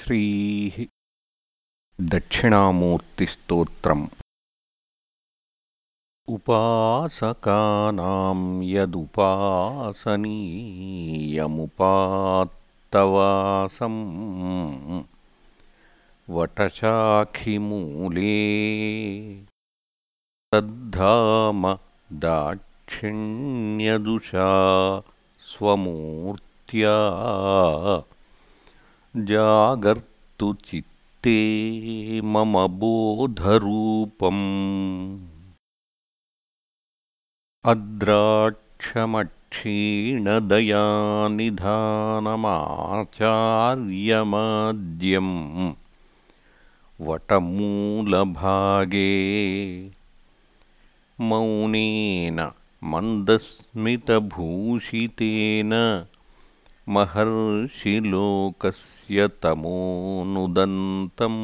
श्रीः दक्षिणामूर्तिस्तोत्रम्। उपासकानां यदुपासनीयमुपात्तवासम्। वटशाखिमूले तद्धाम दाक्षिण्यदुषा स्वमूर्त्या जागर्तु चित्ते मम बोधरूपम्। अद्राक्षमक्षीणदयानिधानमाचार्यमाद्यम्। वटमूलभागे मौनेन मन्दस्मितभूषितेन महर्षिलोकस्य तमोनुदन्तम्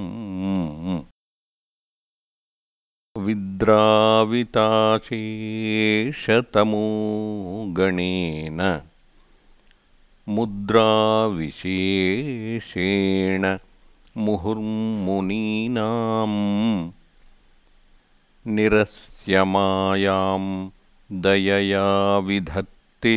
विद्राविताशेषतमो गणेन मुद्राविशेषेण मुहुर्मुनीनाम् निरस्यमायां दयया विधत्ते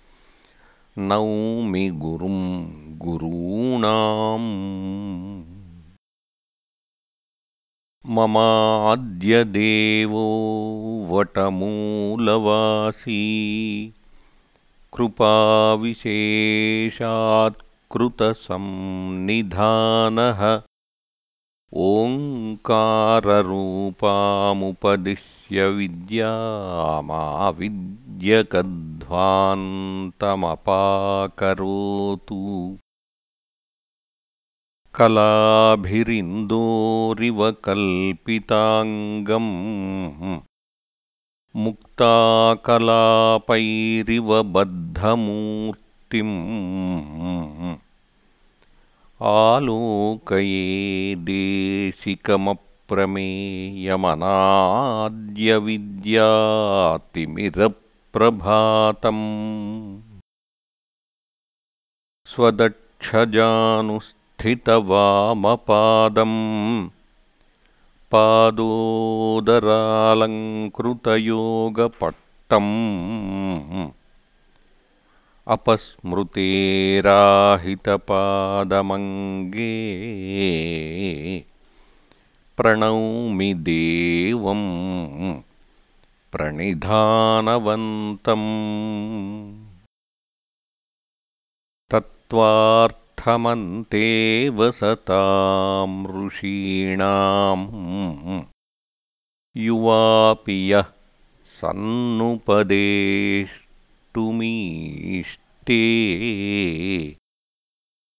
नौमि गुरुं गुरूणाम्। ममाद्यदेवो वटमूलवासी। कृपाविशेषात्कृतसंनिधानः। ओङ्काररूपामुपदिश्य विद्यामाविद्यकध्वान्तमपाकरोतु कलाभिरिन्दोरिव कल्पिताङ्गम् मुक्ताकलापैरिव बद्धमूर्तिम् आलोकये देशिकमप्रमेयमनाद्यविद्यातिमिरप्रभातम् स्वदक्षजानुस्थितवामपादम् पादोदरालङ्कृतयोगपट्टम्। अपस्मृतेराहितपादमङ्गे प्रणौमि देवम् प्रणिधानवन्तम्। तत्त्वार्थमन्ते वसतां ऋषीणाम्। युवापि यः सन्नुपदेष्टुमीष्टे।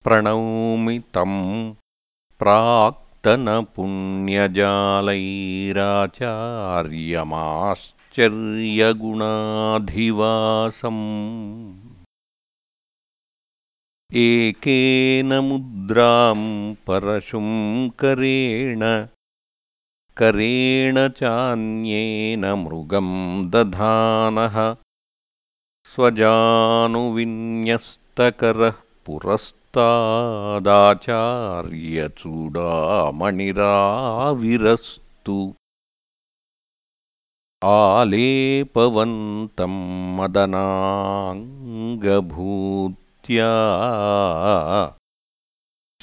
प्रणौमि तं प्राक्तनपुण्यजालैराचार्यमाश्चर्यगुणाधिवासम् एकेन मुद्रां परशुं करेण करेण चान्येन मृगं दधानः स्वजानुविन्यस्तकरः पुरस्तादाचार्यचूडामणिराविरस्तु आलेपवन्तं मदनाङ्गभूत्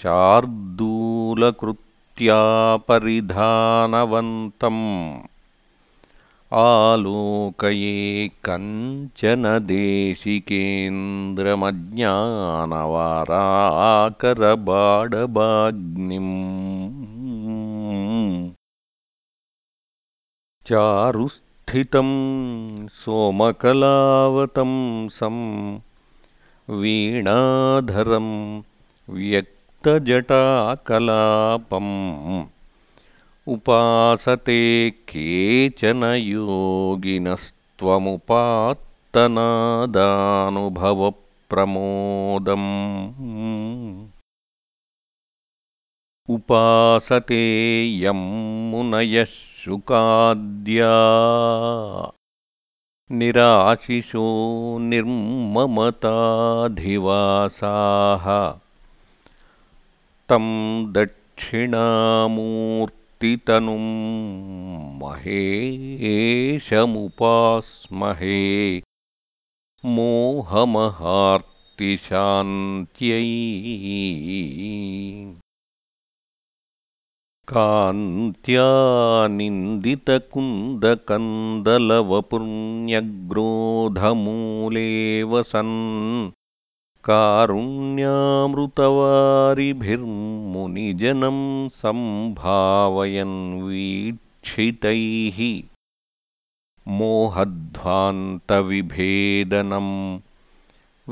शार्दूलकृत्यापरिधानवन्तम् आलोकये कञ्चन देशिकेन्द्रमज्ञानवाराकरबाडबाग्निम् चारुस्थितं सोमकलावतं सम् वीणाधरं व्यक्तिमनोरथम् मुक्तजटाकलापम् उपासते केचन योगिनस्त्वमुपात्तनादानुभवप्रमोदम्। उपासते यं मुनयः शुकाद्या। निराशिषो निर्ममताधिवासाः। तं दक्षिणामूर्तितनुं महेशमुपास्महे। मोहमहार्तिशान्त्यै कान्त्यानिन्दितकुन्दकन्दलवपुण्यग्रोधमूले वसन् कारुण्यामृतवारिभिर्मुनिजनं सम्भावयन् वीक्षितैः मोहध्वान्तविभेदनं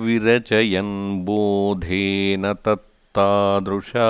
विरचयन् बोधेन तत्तादृशा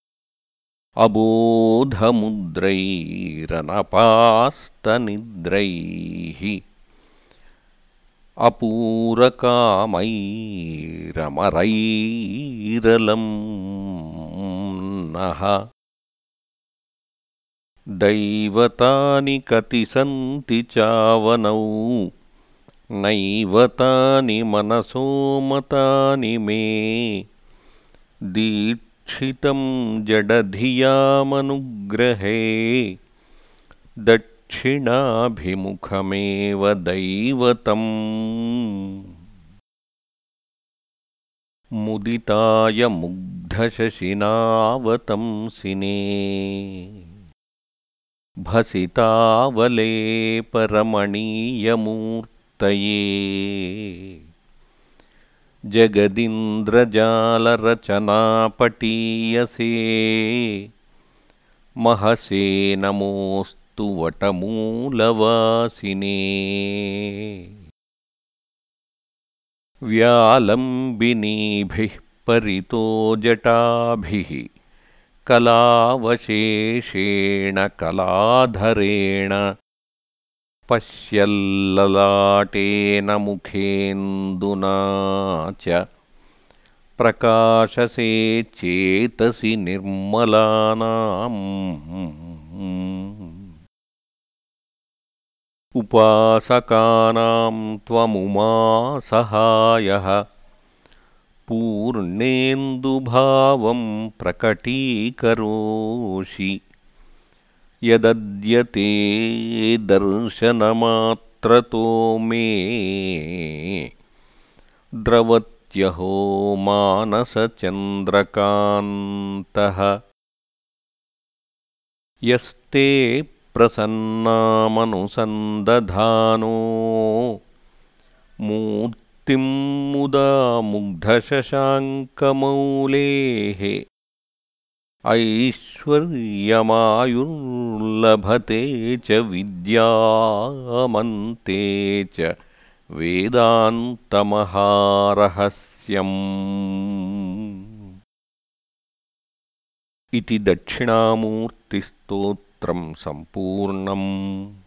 अबोधमुद्रैरनपास्तनिद्रैः अपूरकामैरमरैरलं नः। दैवतानि कति सन्ति चावनौ नैव तानि मनसो मतानि मे दीक्षितं जडधियामनुग्रहे दक्षिणाभिमुखमेव दैवतम्। मुदिताय मुग्धशशिनावतंसिने भसितावलेपरमणीयमूर्तये जगदिन्द्रजालरचनापटीयसे। महसे नमोऽस्तु वटमूलवासिने। व्यालम्बिनीभिः परितो जटाभिः कलावशेषेण कलाधरेण पश्यल्ललाटेन मुखेन्दुना च प्रकाशसे चेतसि निर्मलानाम्। उपासकानां त्वमुमासहायः। पूर्णेन्दुभावं प्रकटीकरोषि यदद्यते दर्शनमात्रतो मे द्रवत्यहो मानसचन्द्रकान्तः यस्ते प्रसन्नामनुसन्दधानो मूर्तिं मुदा मुग्धशशाङ्कमौलेः ऐश्वर्यमायुर्लभते च विद्यामन्ते च वेदान्तमहारहस्यम्। इति दक्षिणामूर्तिस्तोत्रं सम्पूर्णम्